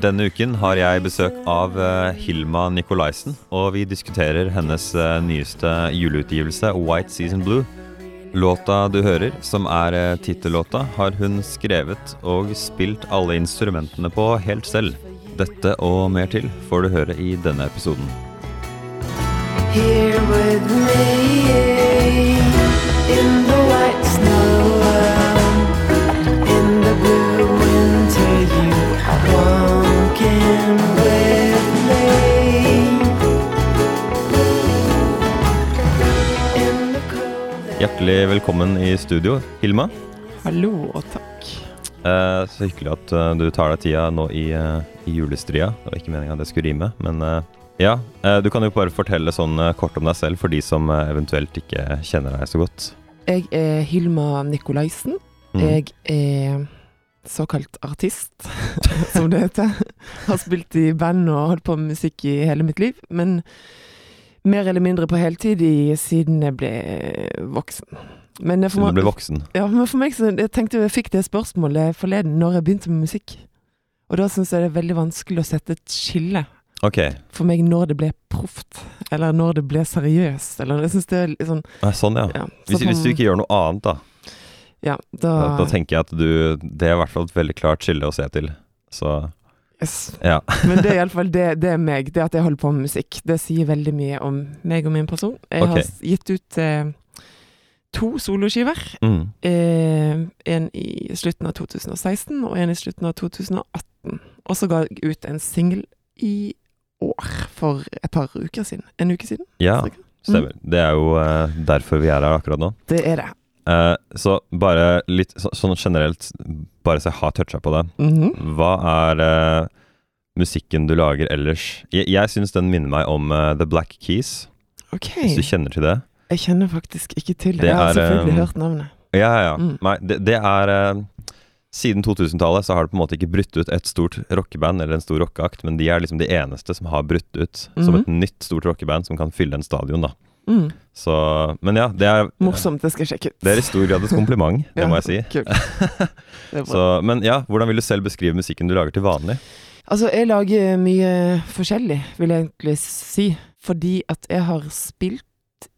Denne uken har jeg besøk av eh, Hilma Nikolaisen, og vi diskuterer hennes eh, nyeste juleutgivelse, White Season Blue. Låta du hører, som er uh, tittellåta, har hun skrevet og spilt alle instrumentene på helt selv. Dette og mer til får du høre i denne episoden. Here with me in the white snow in the blue winter you are walking with me in the cold Hjertelig velkommen i studio, Hilma. Hallo og takk. Eh, så hyggelig at eh, du tar deg tida nå i, eh, i julestria. Det var ikke meninga det skulle rime, men ja. eh, du kan jo bare fortelle sånn eh, kort om deg selv for de som eh, eventuelt ikke kjenner deg så godt. Jeg er Hilma Nikolaisen. Mm. Jeg er såkalt artist, som det heter. Har spilt i band og holdt på med musikk i hele mitt liv. Men mer eller mindre på heltid i, siden jeg ble voksen. Men jeg, for du ble voksen. ja, men for meg så, jeg tenkte jeg fikk det spørsmålet forleden når jeg begynte med musikk. Og da syns jeg det er veldig vanskelig å sette et skille Ok. for meg når det ble proft, eller når det ble seriøst. Eller jeg synes det er litt sånn Nei, sånn, ja. ja, Hvis, så hvis du ikke gjør noe annet, da. Ja, da, Da, da tenker jeg at du Det er i hvert fall et veldig klart skille å se til. Så yes. ja. Men det er iallfall det, det er meg. Det at jeg holder på med musikk. Det sier veldig mye om meg og min person. Jeg okay. har gitt ut eh, to soloskiver. Mm. Eh, en i slutten av 2016 og en i slutten av 2018. Og så ga jeg ut en singel i år, for et par uker siden. En uke siden. Ja, stemmer. stemmer. Det er jo uh, derfor vi er her akkurat nå. Det er det. Uh, så bare litt så, sånn generelt, bare så jeg har toucha på det. Mhm. Hva er uh, musikken du lager ellers? Jeg, jeg syns den minner meg om The Black Keys, Ok. hvis du kjenner til det. Jeg kjenner faktisk ikke til det. Det jeg har er, selvfølgelig hørt navnet. Ja, ja, ja. Mm. Nei, det, det er Siden 2000-tallet så har det på en måte ikke brutt ut et stort rockeband eller en stor rockeakt, men de er liksom de eneste som har brutt ut som Mhm. et nytt stort rockeband som kan fylle en stadion, da. Mm. Så Men ja, det er Morsomt, det skal jeg sjekke ut. Det er i stor grad et kompliment, det Ja, må jeg si. Så, men ja, hvordan vil du selv beskrive musikken du lager til vanlig? Altså, jeg lager mye forskjellig, vil jeg egentlig si. Fordi at jeg har spilt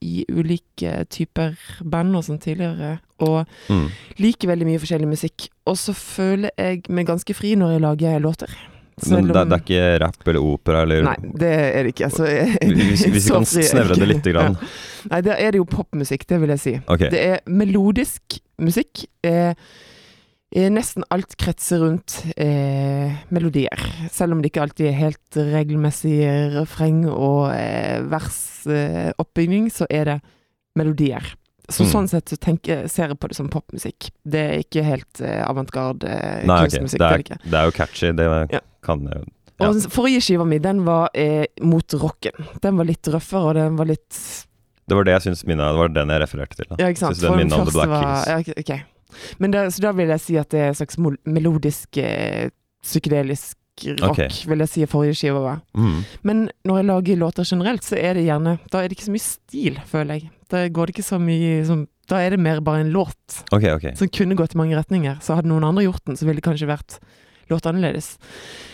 i ulike typer band og sånn tidligere, og Mm. liker veldig mye forskjellig musikk. Og så føler jeg meg ganske fri når jeg lager låter. Men det, det er ikke rapp eller opera eller Nei, det er det ikke. Altså, jeg, Hvis, hvis vi kan snevre det lite grann. Ja. Nei, da er det jo popmusikk, det vil jeg si. Okay. Det er melodisk musikk. Eh, nesten alt kretser rundt eh, melodier. Selv om det ikke alltid er helt regelmessig refreng og eh, versoppbygging, så er det melodier. Så Mm. sånn sett så tenker, ser jeg på det som popmusikk. Det er ikke helt eh, avantgarde eh, kunstmusikk. Det, det er det det er jo catchy. Det Ja. kan jeg Ja. Og forrige skiva mi, den var eh, mot rocken. Den var litt røffere, og den var litt Det var det jeg syns minna Det var den jeg refererte til. Da. Ja, ikke sant. Synes den den om The første Black var- Keys. Ja, okay. ok. Men det, så da vil jeg si at det er en slags melodisk, eh, psykedelisk rock, okay. vil jeg si forrige skive var. Mm. Men når jeg lager låter generelt, så er det gjerne Da er det ikke så mye stil, føler jeg. Da går det ikke så mye som Da er det mer bare en låt okay, okay. som kunne gått i mange retninger. Så hadde noen andre gjort den, så ville det kanskje vært låt annerledes.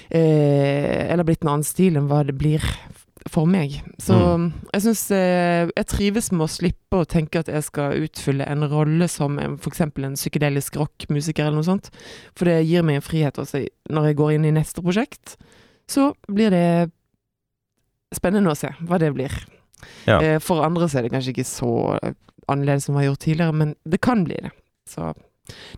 Eh, eller blitt en annen stil enn hva det blir for meg. Så Mm. jeg syns eh, Jeg trives med å slippe å tenke at jeg skal utfylle en rolle som f.eks. en psykedelisk rockmusiker eller noe sånt. For det gir meg en frihet også når jeg går inn i neste prosjekt. Så blir det spennende å se hva det blir. Ja. Eh, for andre så er det kanskje ikke så eh, annerledes som vi har gjort tidligere, men det kan bli det. Så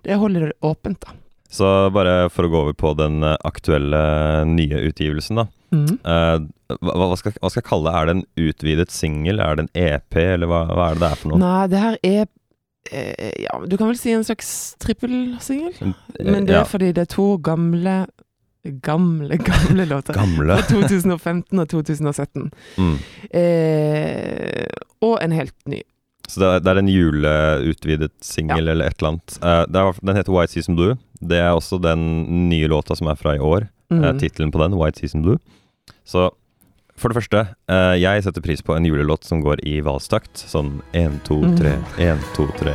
det holder det åpent, da. Så bare for å gå over på den eh, aktuelle nye utgivelsen, da. Mm. Eh, hva, hva, skal, hva skal jeg kalle det? Er det en utvidet singel? Er det en EP, eller hva, hva er det det er for noe? Nei, det her er eh, Ja, du kan vel si en slags trippelsingel? Men det ja, er fordi det er to gamle Gamle, gamle låter. Gamle. Fra 2015 og 2017. Mm. Eh, og en helt ny. Så det er, det er en juleutvidet singel eller et eller annet. Uh, det er, den heter White Season Blue. Det er også den nye låta som er fra i år. Mm. Uh, Tittelen på den, White Season Blue. Så For det første, uh, jeg setter pris på en julelåt som går i valstakt. Sånn én, to, Mm. tre, én, to, tre.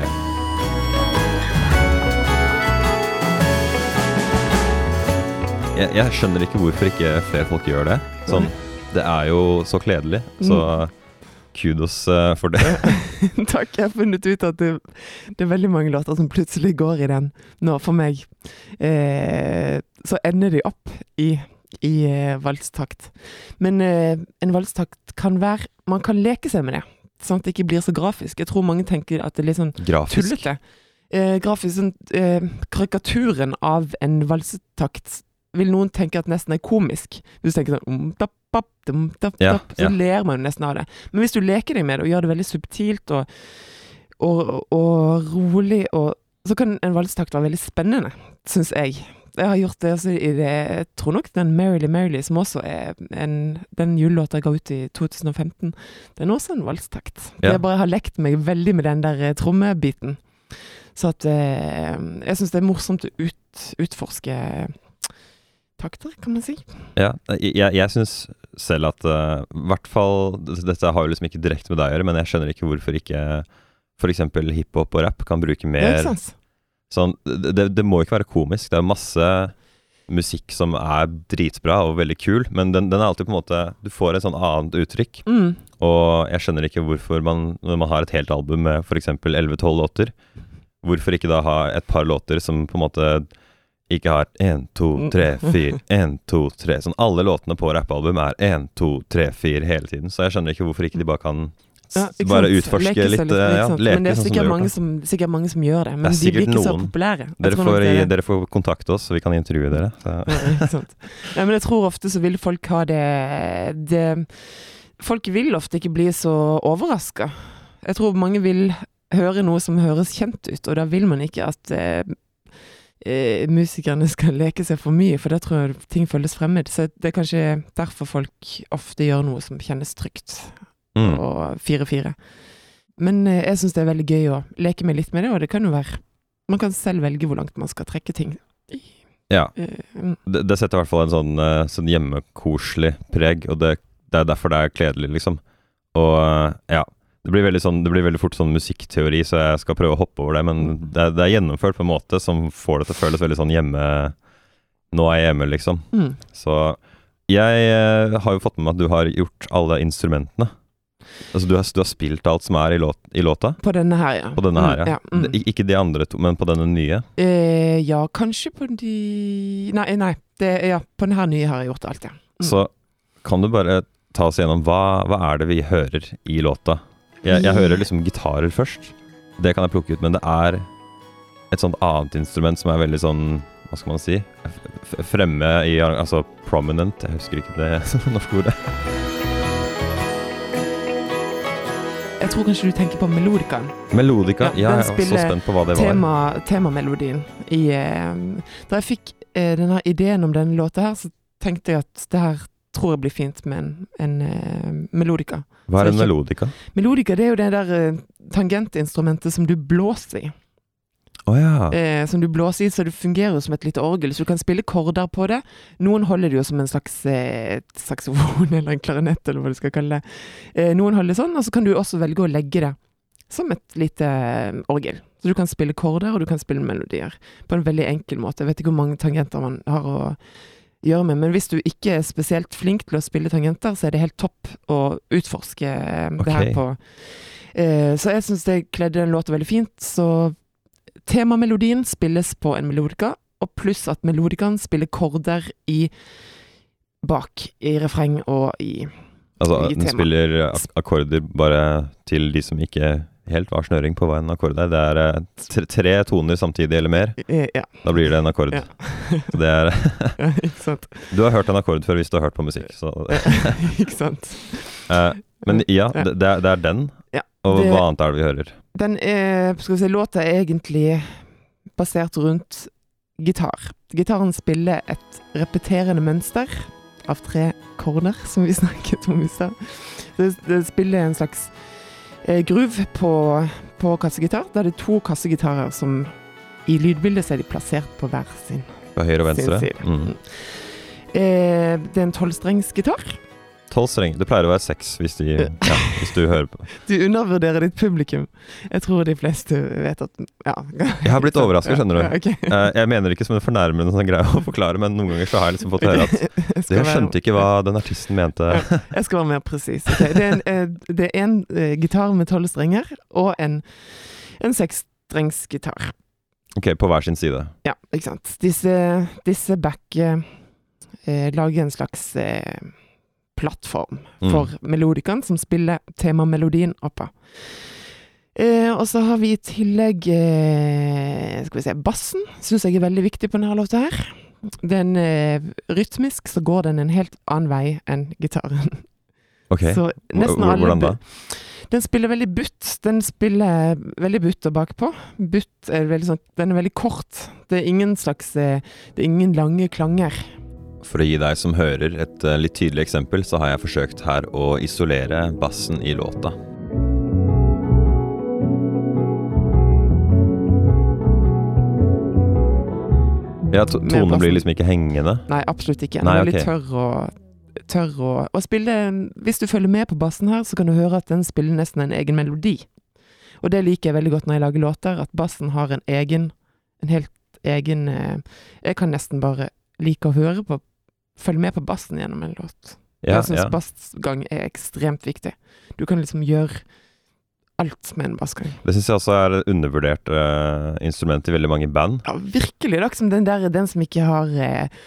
Jeg, jeg skjønner ikke hvorfor ikke flere folk gjør det. Sånn, det er jo så kledelig, så kudos eh, for det. Takk. Jeg har funnet ut at det, det er veldig mange låter som plutselig går i den nå, for meg. Eh, så ender de opp i, i eh, valstakt. Men eh, en valstakt kan være Man kan leke seg med det, sånn at det ikke blir så grafisk. Jeg tror mange tenker at det er litt sånn Grafisk. tullete. Eh, grafisk sånn eh, Karikaturen av en valsetakt vil noen tenke at nesten er komisk. Hvis du tenker sånn um, dapp, dapp, dum, dapp, Ja, dapp, Så ja. ler man jo nesten av det. Men hvis du leker deg med det og gjør det veldig subtilt og, og, og rolig, og, så kan en valstakt være veldig spennende, syns jeg. Jeg har gjort det også i det Jeg tror nok den Merrily Merrily, som også er en, den julelåta jeg ga ut i 2015, den er også en valstakt. Ja. Jeg bare har lekt meg veldig med den der eh, trommebiten. Så at eh, Jeg syns det er morsomt å ut, utforske takter, kan man si. Ja, jeg, jeg syns selv at uh, hvert fall Dette har jo liksom ikke direkte med deg å gjøre, men jeg skjønner ikke hvorfor ikke f.eks. hiphop og rap kan bruke er mer det sånn det, det må ikke være komisk. Det er masse musikk som er dritbra og veldig kul, men den, den er alltid på en måte Du får et sånn annet uttrykk. Mm. Og jeg skjønner ikke hvorfor man, når man har et helt album med f.eks. 11-12 låter, hvorfor ikke da ha et par låter som på en måte ikke har 1, 2, 3, 4, 1, 2, 3 Sånn alle låtene på rappalbum er 1, 2, 3, 4 hele tiden. Så jeg skjønner ikke hvorfor ikke de bare kan Ja, bare utforske litt, litt, litt, eh, ja, leke Men det er sånn sikkert har mange, som, sikkert mange som gjør det. Men Det de blir ikke ikke så populære. Dere får, det. dere får kontakte oss, så vi kan intervjue dere. Så. Ja. Ja, men jeg tror ofte så vil folk ha det, det Folk vil ofte ikke bli så overraska. Jeg tror mange vil høre noe som høres kjent ut, og da vil man ikke at eh, musikerne skal leke seg for mye, for da tror jeg ting føles fremmed. Så det er kanskje derfor folk ofte gjør noe som kjennes trygt, Mm. og 4-4. Men eh, jeg syns det er veldig gøy å leke meg litt med det, og det kan jo være Man kan selv velge hvor langt man skal trekke ting. Ja. Mm. Det, det setter i hvert fall en sånn, eh, sånn hjemmekoselig preg, og det, det er derfor det er kledelig, liksom. Og eh, ja. Det blir, veldig sånn, det blir veldig fort sånn musikkteori, så jeg skal prøve å hoppe over det. Men det, er- det er gjennomført på en måte som får det til å føles veldig sånn hjemme Nå er jeg hjemme, liksom. Mm. Så jeg eh, har jo fått med meg at du har gjort alle instrumentene. Altså du har, du har spilt alt som er i, låt, i låta? På denne her, ja. På denne her, ja. Mm, ja, mm. Ikke de andre to, men på denne nye? Eh, ja, kanskje på de Nei, nei. Det, ja, på denne nye har jeg gjort alt, ja. Mm. Så kan du bare ta oss gjennom hva, hva er det vi hører i låta? Jeg, jeg hører liksom gitarer først. Det kan jeg plukke ut, men det er et sånt annet instrument som er veldig sånn Hva skal man si? Fremme i Altså prominent. Jeg husker ikke det norske ordet. Jeg tror kanskje du tenker på melodikaen. Melodika. Ja, jeg var så spent på hva det var. Tema, temamelodien i eh, Da jeg fikk eh, denne ideen om denne låta her, så tenkte jeg at det her tror jeg blir fint med en, en uh, melodika. Hva er en melodika? Melodika det er jo det der uh, tangentinstrumentet som du blåser i. Oh, ja. eh, som du blåser i, så det fungerer jo som et lite orgel, så du kan spille korder på det. Noen holder det jo som en slags saksofon eller en klarinett, eller hva du skal kalle det. Eh, noen holder det sånn, og så kan du også velge å legge det som et lite orgel. Så du kan spille korder, og du kan spille melodier på en veldig enkel måte. Jeg vet ikke hvor mange tangenter man har å gjøre med, men hvis du ikke er spesielt flink til å spille tangenter, så er det helt topp å utforske okay. det her på eh, Så jeg syns det kledde den låta veldig fint, så Temamelodien spilles på en melodika, og pluss at melodikaen spiller korder i bak, i refreng og i Altså, i den tema. spiller ak akkorder bare til de som ikke helt hva snøring på hva en akkord er. Det er eh, tre, tre toner samtidig eller mer. Ja, Da blir det en akkord. Ja. Så det er ikke sant. Du har hørt en akkord før hvis du har hørt på musikk, så ikke sant. eh, Men ja, Ja. det, det, er, det er den. Ja, Og det- hva annet er det vi hører? Den er, skal vi si, låta er egentlig basert rundt gitar. Gitaren spiller et repeterende mønster av tre korder, som vi snakket om i stad. Det, det spiller en slags groove på, på kassegitar. Da er det to kassegitarer som i lydbildet så er de plassert på hver sin På høyre og sin venstre? side. Mm. Eh, det er en tolvstrengsgitar. Tolv strenger. Det pleier å være seks hvis, de, ja, hvis du hører på. Du undervurderer ditt publikum. Jeg tror de fleste vet at Ja. Jeg har blitt overrasket, skjønner du. Ja, ok. Eh, jeg mener ikke som en fornærmende sånn greie å forklare, men noen ganger så har jeg liksom fått høre at skal Jeg skjønte ikke hva den artisten mente. Jeg skal være mer presis. Okay. Det er en, eh, det er en eh, gitar med tolv strenger og en, en seksstrengsgitar. Ok, på hver sin side. Ja, ikke sant. Disse, disse back eh, lager en slags eh, plattform Mm. for melodikeren som spiller temamelodien oppå. Eh, og så har vi i tillegg eh, Skal vi se Bassen syns jeg er veldig viktig på denne låta her. Den eh, Rytmisk så går den en helt annen vei enn gitaren. Ok, hvordan da? Den spiller veldig butt. Den spiller veldig butt og bakpå. Butt er veldig sånn Den er veldig kort. Det er ingen slags eh, Det er ingen lange klanger. For å gi deg som hører et eh, litt tydelig eksempel, så har jeg forsøkt her å isolere bassen i låta. Ja, to tonen blir liksom ikke hengende. Nei, absolutt ikke. Den er veldig ok. tørr og Tørr og Å spille Hvis du følger med på bassen her, så kan du høre at den spiller nesten en egen melodi. Og det liker jeg veldig godt når jeg lager låter, at bassen har en egen En helt egen eh, Jeg kan nesten bare like å høre på Følge med på bassen gjennom en låt. Ja, jeg syns ja. bassgang er ekstremt viktig. Du kan liksom gjøre alt med en bassgang. Det syns jeg også er et undervurdert uh, instrument i veldig mange band. Ja, virkelig. Det er som den der Den som ikke har uh,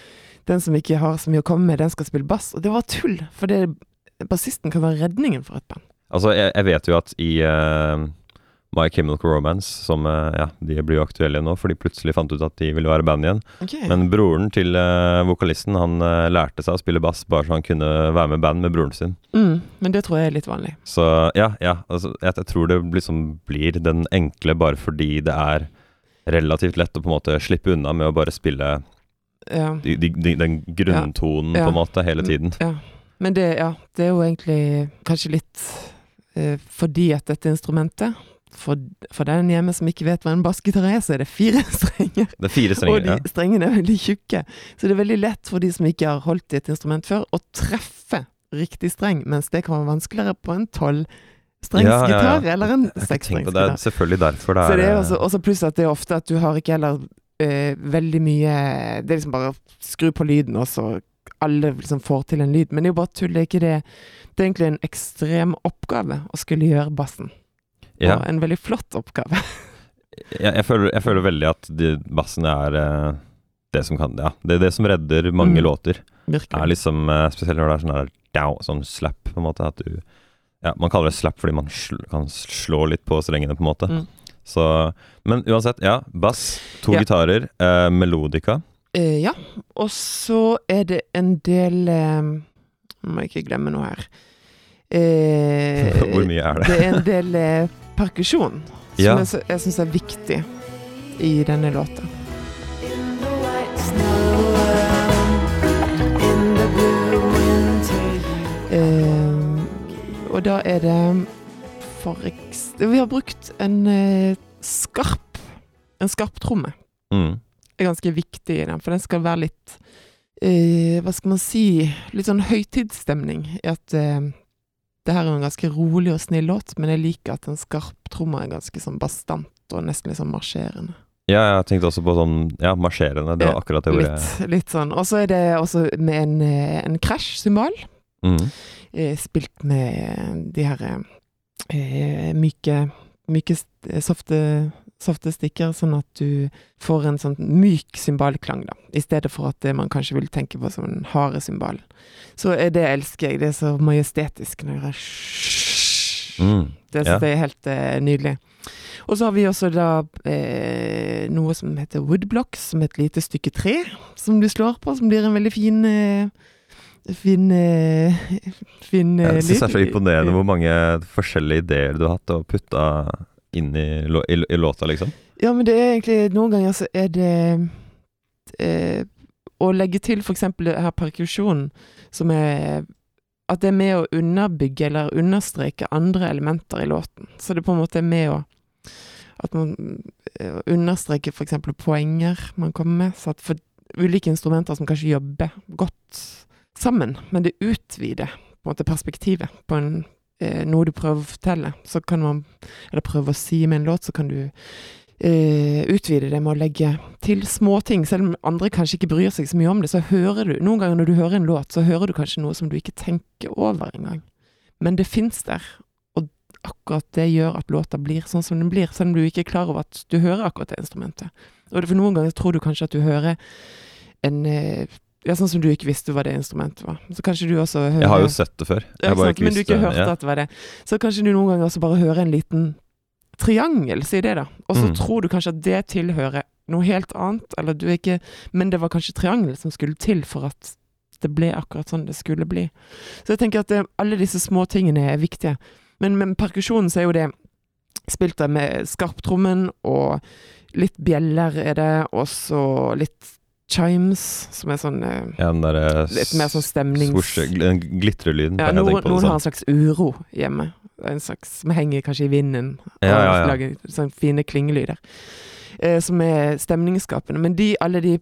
Den som ikke har så mye å komme med, den skal spille bass. Og det var tull, for det bassisten kan være redningen for et band. Altså, jeg, jeg vet jo at i eh, My Chemical Romance, som eh, ja, de blir jo aktuelle nå, for de plutselig fant ut at de ville være band igjen. Men broren til uh, vokalisten, han uh, lærte seg å spille bass bare så han kunne være med band med broren sin. mm, men det tror jeg er litt vanlig. Så ja, ja altså, jeg, jeg tror det liksom blir den enkle bare fordi det er relativt lett å på en måte slippe unna med å bare spille Ja. de, de, de, den grunntonen på en måte hele tiden. ja. Men det, ja, det er jo egentlig kanskje litt uh, fordi at dette instrumentet for, for den hjemme som ikke vet hva en bassgitar er, så er det fire strenger. Det er fire Og de Ja. strengene er veldig tjukke. Så det er veldig lett for de som ikke har holdt i et instrument før, å treffe riktig streng, mens det kan være vanskeligere på en tolvstrengs Ja, ja, ja. eller en seksstrengsgitar. det. Er selvfølgelig derfor det Så er det er også, også pluss at det er ofte at du har ikke heller eh, veldig mye Det er liksom bare å skru på lyden, og så alle liksom får til en lyd. Men det er jo bare tull. Det er ikke det Det er egentlig en ekstrem oppgave å skulle gjøre bassen. Ja. Og en veldig flott oppgave. jeg, jeg, føler, jeg føler veldig at de, bassen er eh, det som kan Ja, det er det som redder mange Mm. låter. Virkelig. Er liksom, eh, spesielt når det er sånn der down, sånn slap, på en måte. At du Ja, man kaller det slap fordi man sl kan slå litt på strengene, på en måte. Mm. Så Men uansett, ja. Bass, to Ja. gitarer, eh, melodika. Eh, ja. Og så er det en del eh, må jeg ikke glemme noe her. Eh, Hvor mye er det? Det er en del eh, perkusjon som Ja. jeg, jeg syns er viktig i denne låta. Eh, og da er det for. Vi har brukt en eh, skarp En skarp tromme. Mm. er ganske viktig i den, for den skal være litt eh, Hva skal man si Litt sånn høytidsstemning i at eh, det her er jo en ganske rolig og snill låt, men jeg liker at en skarp trommer er ganske sånn bastant og nesten litt sånn marsjerende. Ja, jeg tenkte også på sånn Ja, marsjerende. Det var akkurat det ordet. Litt, litt sånn. Og så er det også med en, eh, en krasj-symbol. Mm. eh, Spilt med de her eh, myke, myke softe, softe stikker, sånn at du får en sånn myk symbalklang, da. I stedet for at det man kanskje vil tenke på som den harde symbol. Så det elsker jeg. Det er så majestetisk når jeg gjør Mm. Det Ja. synes jeg er helt eh, nydelig. Og så har vi også da eh, noe som heter woodblocks, som et lite stykke tre som du slår på, som blir en veldig fin eh, Fin eh, Fin eh, Jeg synes det er så imponerende hvor mange forskjellige ideer du har hatt og putta inn i, i, i låta, liksom. Ja, men det er egentlig Noen ganger så er det eh, Å legge til det her perkusjonen, som er At det er med å underbygge eller understreke andre elementer i låten. Så det på en måte er med å At man eh, understreker eksempel poenger man kommer med. Så at for ulike instrumenter som kanskje jobber godt sammen, men det utvider på en måte perspektivet på en, eh, noe du prøver å fortelle. Så kan man, eller prøver å si med en låt, så kan du eh, utvide det med å legge til småting. Selv om andre kanskje ikke bryr seg så mye om det, så hører du Noen ganger når du hører en låt, så hører du kanskje noe som du ikke tenker over engang. Men det fins der, og akkurat det gjør at låta blir sånn som den blir, selv om du ikke er klar over at du hører akkurat det instrumentet. Og for noen ganger tror du kanskje at du hører en eh, Ja, sånn som du ikke visste hva det instrumentet var. Så kanskje du også hører Jeg har jo sett det før. ja, sant? Men du ikke hørte ja. at det var det. Så kanskje du noen ganger også bare hører en liten triangel, si det, da. Og så Mm. tror du kanskje at det tilhører noe helt annet, eller du er ikke Men det var kanskje triangel som skulle til for at det ble akkurat sånn det skulle bli. Så jeg tenker at det, alle disse små tingene er viktige. Men med perkusjonen så er jo det spilt med skarptrommen, og litt bjeller er det, og så litt chimes, som er sånn eh, Ja, der, Litt mer sånn stemnings... Svosje, glitrelyden. Ja, noen, noen har en slags uro hjemme. En slags, Som henger kanskje i vinden. Ja, ja, ja. Lager sånne fine klingelyder. Eh, som er stemningsskapende. Men de, alle de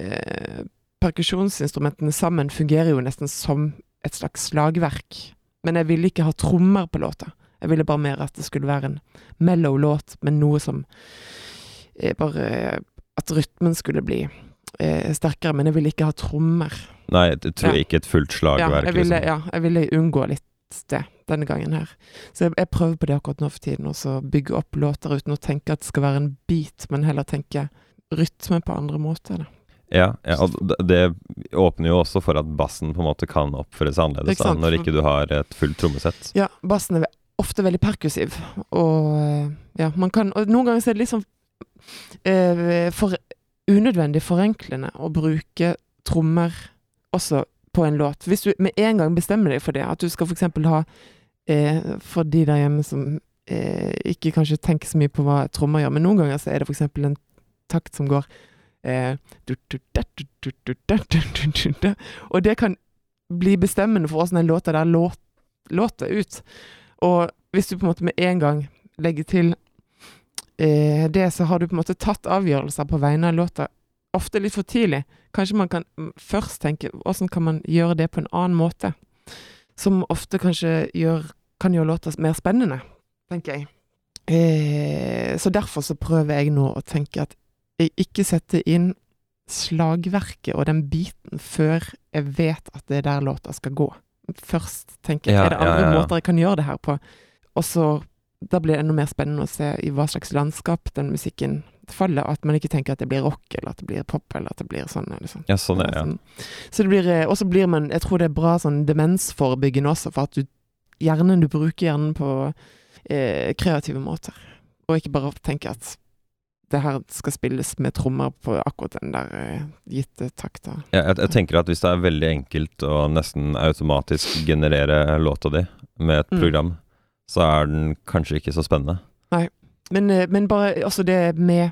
eh, perkusjonsinstrumentene sammen fungerer jo nesten som et slags slagverk. Men jeg ville ikke ha trommer på låta. Jeg ville bare mer at det skulle være en mellow låt, men noe som eh, Bare At rytmen skulle bli eh, sterkere. Men jeg ville ikke ha trommer. Nei, jeg tror Ja. ikke et fullt slagverk. Ja, jeg ville, liksom. ja, jeg ville unngå litt det denne gangen her. Så jeg, jeg prøver på det akkurat nå for tiden, også bygge opp låter uten å tenke at det skal være en beat, men heller tenke rytme på andre måter. Da. Ja, ja og det, det åpner jo også for at bassen på en måte kan oppføre seg annerledes, Ikke da, når ikke du har et fullt trommesett. Ja, bassen er ofte veldig perkussiv, og eh, ja, man kan Og noen ganger så er det litt sånn eh, for unødvendig forenklende å bruke trommer også på en låt. Hvis du med en gang bestemmer deg for det, at du skal f.eks. ha eh, For de der hjemme som eh, ikke kanskje tenker så mye på hva trommer gjør, men noen ganger så er det f.eks. en takt som går eh. Og det kan bli bestemmende for åssen den låta der låt, låter ut. Og hvis du på en måte med en gang legger til eh, det, så har du på en måte tatt avgjørelser på vegne av låta. Ofte litt for tidlig. Kanskje man kan mm, først tenke åssen kan man gjøre det på en annen måte? Som ofte kanskje gjør, kan gjøre låta mer spennende, tenker jeg. Eh, så derfor så prøver jeg nå å tenke at jeg ikke setter inn slagverket og den biten før jeg vet at det er der låta skal gå. Først tenker jeg Ja, er det andre ja, ja. måter jeg kan gjøre det her på. Og så da blir det enda mer spennende å se i hva slags landskap den musikken faller. At man ikke tenker at det blir rock, eller at det blir pop, eller at det blir sånn. Eller sånn. Ja, sånn er det. Sånn. Så det blir, eh, og så blir man Jeg tror det er bra sånn demensforebyggende også, for at du hjernen du bruker hjernen på eh, kreative måter. Og ikke bare tenker at det her skal spilles med trommer på akkurat den der uh, gitte takta. Ja, jeg, jeg tenker at hvis det er veldig enkelt å nesten automatisk generere låta di med et Mm. program, så er den kanskje ikke så spennende. Men, eh, men bare altså det med,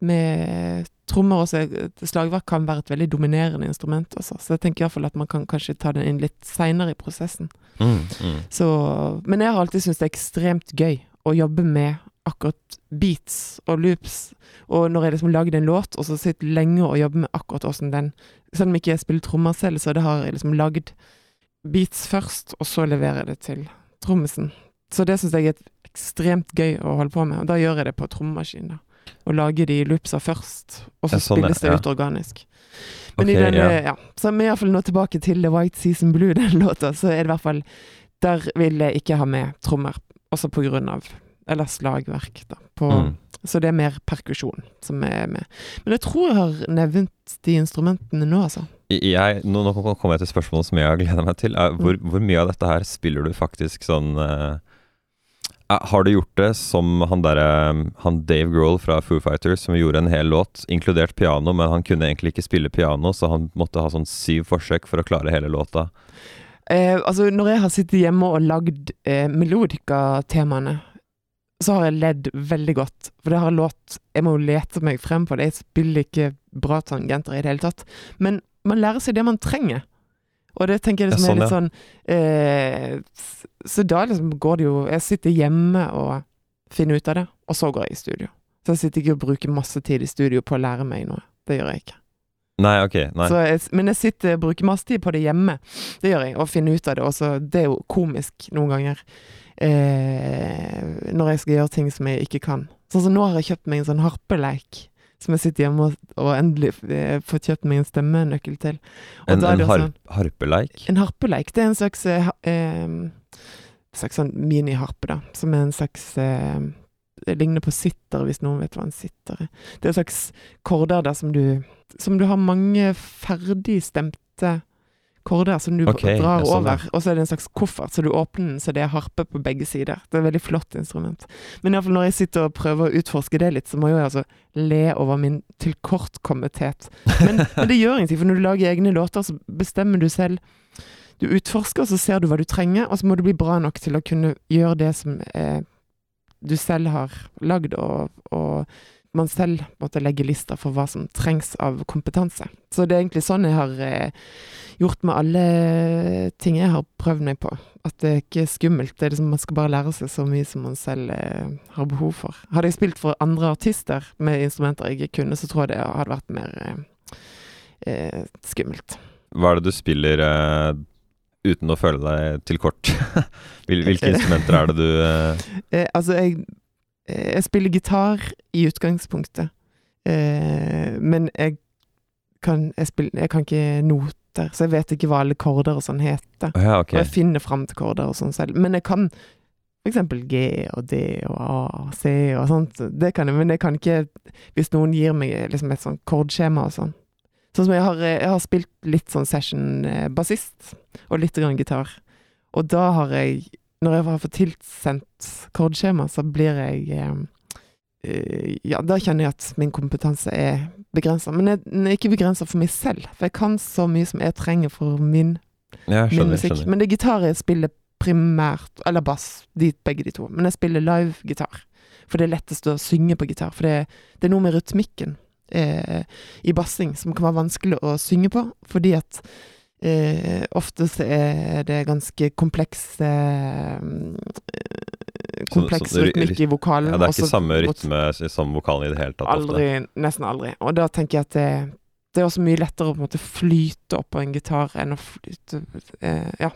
med trommer et slagverk kan være et veldig dominerende instrument også. Så jeg tenker iallfall at man kan kanskje ta den inn litt seinere i prosessen. Mm, mm. Så, men jeg har alltid syntes det er ekstremt gøy å jobbe med akkurat beats og loops. Og når jeg liksom lagde en låt, og så sitter lenge og jobber med akkurat åssen den Selv om ikke jeg spiller trommer selv, så det har jeg liksom lagd beats først, og så leverer jeg det til trommisen. Så det syns jeg er ekstremt gøy å holde på med, og da gjør jeg det på trommaskin. da. Og lager de loopsa først, og så Ja, sånn, spilles det Ja. ut organisk. Men i Ok, den, ja. ja. Så i hvert fall nå tilbake til The White Season Blue, den låta, så er det i hvert fall Der vil jeg ikke ha med trommer, også på grunn av Eller slagverk, da. På, Mm. Så det er mer perkusjon som er med. Men jeg tror jeg har nevnt de instrumentene nå, altså. Jeg, nå, nå kommer jeg til spørsmålet som jeg har gleda meg til. Er, hvor, Mm. hvor mye av dette her spiller du faktisk sånn eh, eh, Har du gjort det som han derre Han Dave Grohl fra Foo Fighters, som gjorde en hel låt, inkludert piano, men han kunne egentlig ikke spille piano, så han måtte ha sånn syv forsøk for å klare hele låta. Eh, altså, når jeg har sittet hjemme og lagd eh, melodika-temaene, så har jeg ledd veldig godt. For det har låt Jeg må jo lete meg frem på det. Jeg spiller ikke bra tangenter i det hele tatt. Men man lærer seg det man trenger. Og det tenker jeg liksom Ja, er litt sånn, sånn eh, Så da liksom går det jo Jeg sitter hjemme og finner ut av det, og så går jeg i studio. Så jeg sitter ikke og bruker masse tid i studio på å lære meg noe. Det gjør jeg ikke. Nei, ok. Nei. Så jeg, men jeg sitter, og bruker masse tid på det hjemme. Det gjør jeg, og finner ut av det. Også, det er jo komisk noen ganger. Eh, når jeg skal gjøre ting som jeg ikke kan. Sånn som nå har jeg kjøpt meg en sånn harpeleik. Som jeg sitter hjemme og, og endelig får fått kjøpt meg en stemmenøkkel til. Og En, en har, sånn- harpeleik? En harpeleik, det er en slags eh, eh, slags sånn miniharpe, da. Som er en slags eh, Det ligner på sitter, hvis noen vet hva en sitter er. Det er en slags korder der som du Som du har mange ferdigstemte korder som du okay, drar sånn, over. Og så er det en slags koffert, så du åpner den så det er harpe på begge sider. Det er et veldig flott instrument. Men iallfall når jeg sitter og prøver å utforske det litt, så må jeg altså le over min tilkortkommethet. Men, men det gjør ingenting, for når du lager egne låter, så bestemmer du selv du utforsker, så ser du hva du trenger, og så må du bli bra nok til å kunne gjøre det som eh, du selv har lagd, og, og man selv måtte legge lista for hva som trengs av kompetanse. Så det er egentlig sånn jeg har eh, gjort med alle ting jeg har prøvd meg på. At det er ikke skummelt. Det er liksom, man skal bare lære seg så mye som man selv eh, har behov for. Hadde jeg spilt for andre artister med instrumenter jeg ikke kunne, så tror jeg det hadde vært mer eh, eh, skummelt. Hva er det du spiller uten å føle deg til kort? Hvil, hvilke instrumenter er det du altså, jeg, jeg spiller gitar i utgangspunktet. Eh, men jeg kan, jeg, spiller, jeg kan ikke noter, så jeg vet ikke hva alle korder og sånn heter. Ja, okay. Og jeg finner fram til korder og sånn selv. Men jeg kan eksempel G og D og A og C og sånt. Det kan jeg, men jeg kan ikke hvis noen gir meg liksom et sånn kordskjema og sånn. Sånn som jeg har, jeg har spilt litt sånn session-bassist, og litt grann gitar. Og da har jeg Når jeg har fått tilsendt kordskjema, så blir jeg eh, eh, Ja, da kjenner jeg at min kompetanse er begrensa. Men jeg- den er ikke begrensa for meg selv, for jeg kan så mye som jeg trenger for min Ja, min musikk. skjønner. Men det er gitar jeg spiller primært, eller bass, de, begge de to. Men jeg spiller live-gitar, for det er lettest å synge på gitar. For det, det er noe med rytmikken eh, i bassing som kan være vanskelig å synge på, fordi at eh, ofte er det ganske kompleks eh, Kompleks rytmikk i vokalen. Ja, det er ikke også, samme rytme som vokalen i det hele tatt ofte. Aldri, nesten aldri. Og da tenker jeg at det, det er også mye lettere å på en måte flyte opp på en gitar enn å flyte eh, Ja.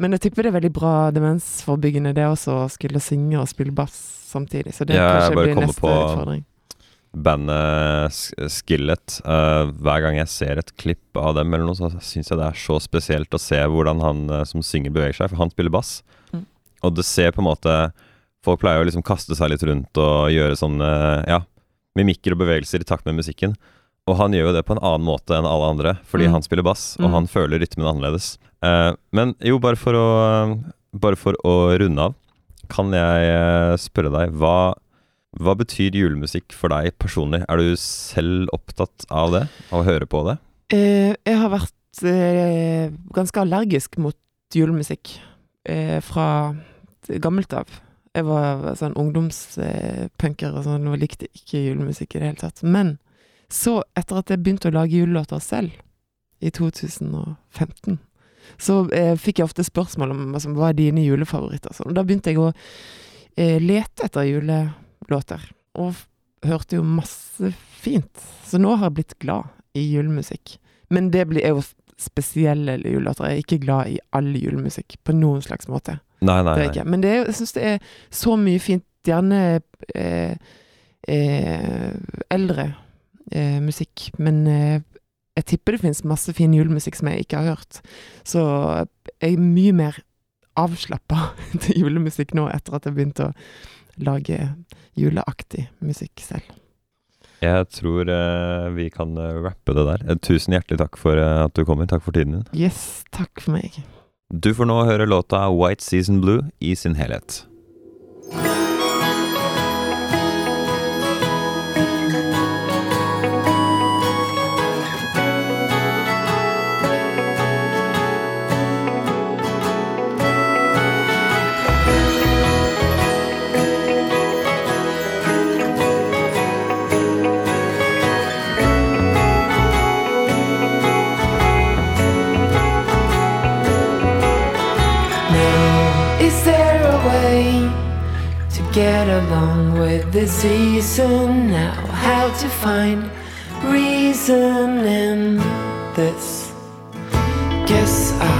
Men jeg tipper det er veldig bra demensforebyggende, det også, å skulle synge og spille bass samtidig. Så det Ja, kanskje blir neste utfordring. Bandet Skillet. Uh, hver gang jeg ser et klipp av dem, eller noe, så syns jeg det er så spesielt å se hvordan han uh, som synger, beveger seg. For han spiller bass. Mm. Og det ser på en måte Folk pleier å liksom kaste seg litt rundt og gjøre sånne ja, mimikker og bevegelser i takt med musikken. Og han gjør jo det på en annen måte enn alle andre, fordi Mm. han spiller bass, og Mm. han føler rytmen annerledes. Uh, men jo, bare for å Bare for å runde av, kan jeg spørre deg hva hva betyr julemusikk for deg personlig? Er du selv opptatt av det? Av å høre på det? Eh, jeg har vært eh, ganske allergisk mot julemusikk eh, fra gammelt av. Jeg var sånn ungdomspunker og sånn, og likte ikke julemusikk i det hele tatt. Men så, etter at jeg begynte å lage julelåter selv, i 2015, så eh, fikk jeg ofte spørsmål om altså, hva er dine julefavoritter. Sånn. Og da begynte jeg å eh, lete etter julelåter, og hørte jo masse fint. Så nå har jeg blitt glad i julemusikk. Men det blir er jo spesielle julelåter. Jeg er ikke glad i all julemusikk på noen slags måte. Nei, nei, nei. Men det er, jeg syns det er så mye fint. Gjerne eh, eh, eldre eh, musikk. Men eh, jeg tipper det finnes masse fin julemusikk som jeg ikke har hørt. Så jeg er mye mer avslappa til julemusikk nå, etter at jeg begynte å lage juleaktig musikk selv. Jeg tror eh, vi kan eh, rappe det der. Eh, tusen hjertelig takk for at du kommer. Takk for tiden din. Yes, takk for meg. Du får nå høre låta White Season Blue i sin helhet. The season now? How to find reason in this. Guess I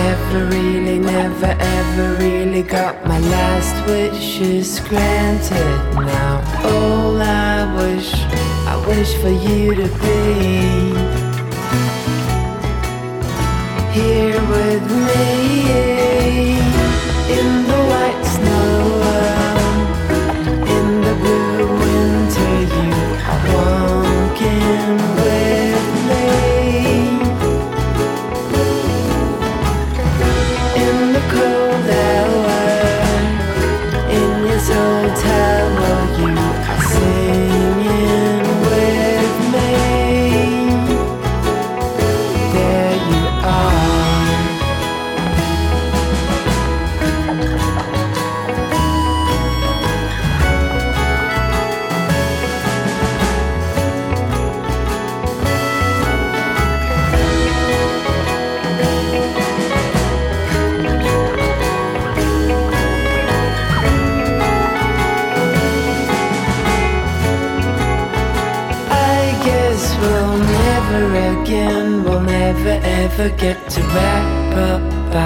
never really, never ever really got my last wishes granted. Now all I wish, I wish for you to be here with me in the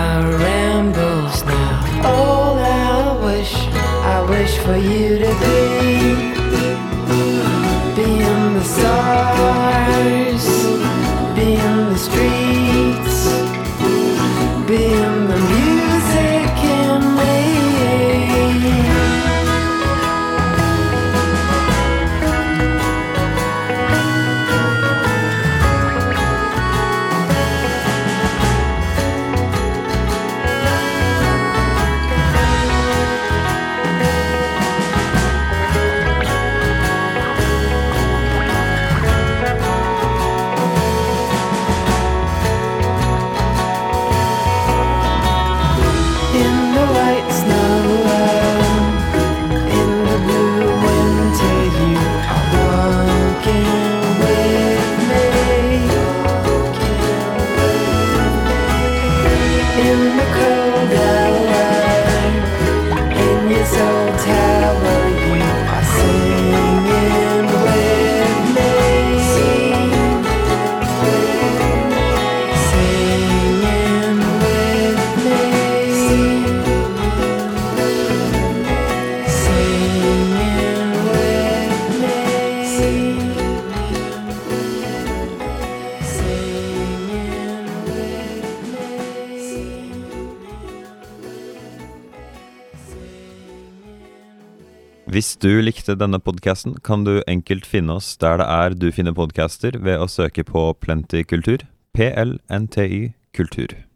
our rambles now. All I wish, I wish for you to be, be in the stars, du likte denne podkasten, kan du enkelt finne oss der det er du finner podcaster ved å søke på Plenty kultur. PLNTY kultur.